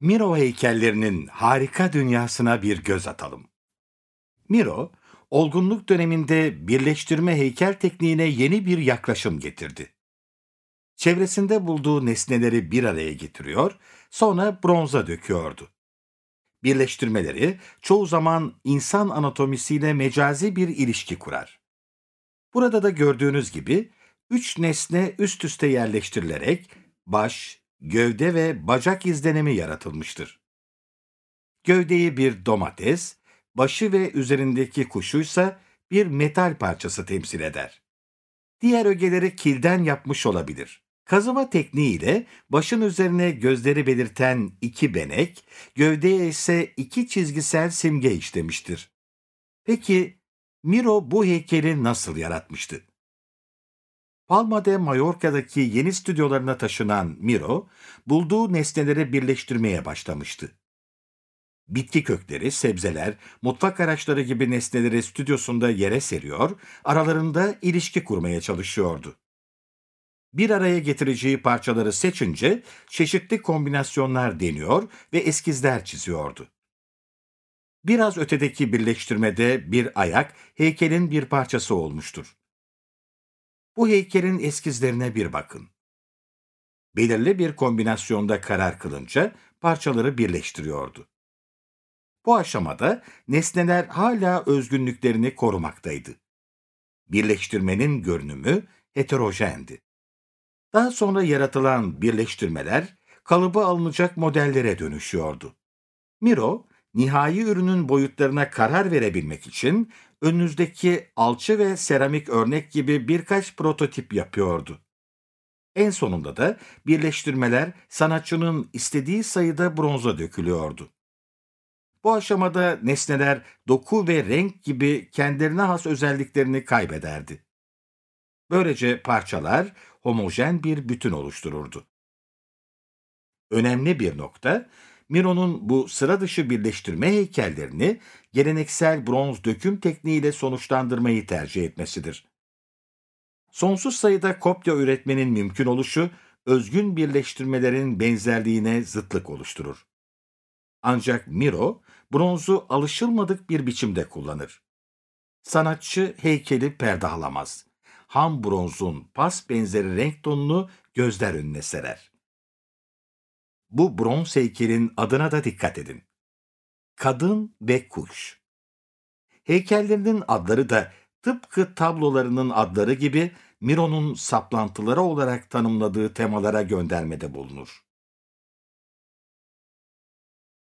Miro heykellerinin harika dünyasına bir göz atalım. Miro, olgunluk döneminde birleştirme heykel tekniğine yeni bir yaklaşım getirdi. Çevresinde bulduğu nesneleri bir araya getiriyor, sonra bronza döküyordu. Birleştirmeleri çoğu zaman insan anatomisiyle mecazi bir ilişki kurar. Burada da gördüğünüz gibi üç nesne üst üste yerleştirilerek baş, gövde ve bacak izlenimi yaratılmıştır. Gövdeyi bir domates, başı ve üzerindeki kuşuysa bir metal parçası temsil eder. Diğer ögeleri kilden yapmış olabilir. Kazıma tekniğiyle başın üzerine gözleri belirten iki benek, gövdeye ise iki çizgisel simge işlemiştir. Peki Miro bu heykeli nasıl yaratmıştı? Palma de Mallorca'daki yeni stüdyolarına taşınan Miro, bulduğu nesneleri birleştirmeye başlamıştı. Bitki kökleri, sebzeler, mutfak araçları gibi nesneleri stüdyosunda yere seriyor, aralarında ilişki kurmaya çalışıyordu. Bir araya getireceği parçaları seçince çeşitli kombinasyonlar deniyor ve eskizler çiziyordu. Biraz ötedeki birleştirmede bir ayak heykelin bir parçası olmuştur. Bu heykelin eskizlerine bir bakın. Belirli bir kombinasyonda karar kılınca parçaları birleştiriyordu. Bu aşamada nesneler hala özgünlüklerini korumaktaydı. Birleştirmenin görünümü heterojendi. Daha sonra yaratılan birleştirmeler kalıba alınacak modellere dönüşüyordu. Miro, nihai ürünün boyutlarına karar verebilmek için önünüzdeki alçı ve seramik örnek gibi birkaç prototip yapıyordu. En sonunda da birleştirmeler sanatçının istediği sayıda bronza dökülüyordu. Bu aşamada nesneler doku ve renk gibi kendilerine has özelliklerini kaybederdi. Böylece parçalar homojen bir bütün oluştururdu. Önemli bir nokta, Miro'nun bu sıra dışı birleştirme heykellerini geleneksel bronz döküm tekniğiyle sonuçlandırmayı tercih etmesidir. Sonsuz sayıda kopya üretmenin mümkün oluşu, özgün birleştirmelerin benzerliğine zıtlık oluşturur. Ancak Miro, bronzu alışılmadık bir biçimde kullanır. Sanatçı heykeli perdahlamaz. Ham bronzun pas benzeri renk tonunu gözler önüne serer. Bu bronz heykelin adına da dikkat edin. Kadın ve kuş. Heykellerinin adları da tıpkı tablolarının adları gibi Miro'nun saplantıları olarak tanımladığı temalara göndermede bulunur.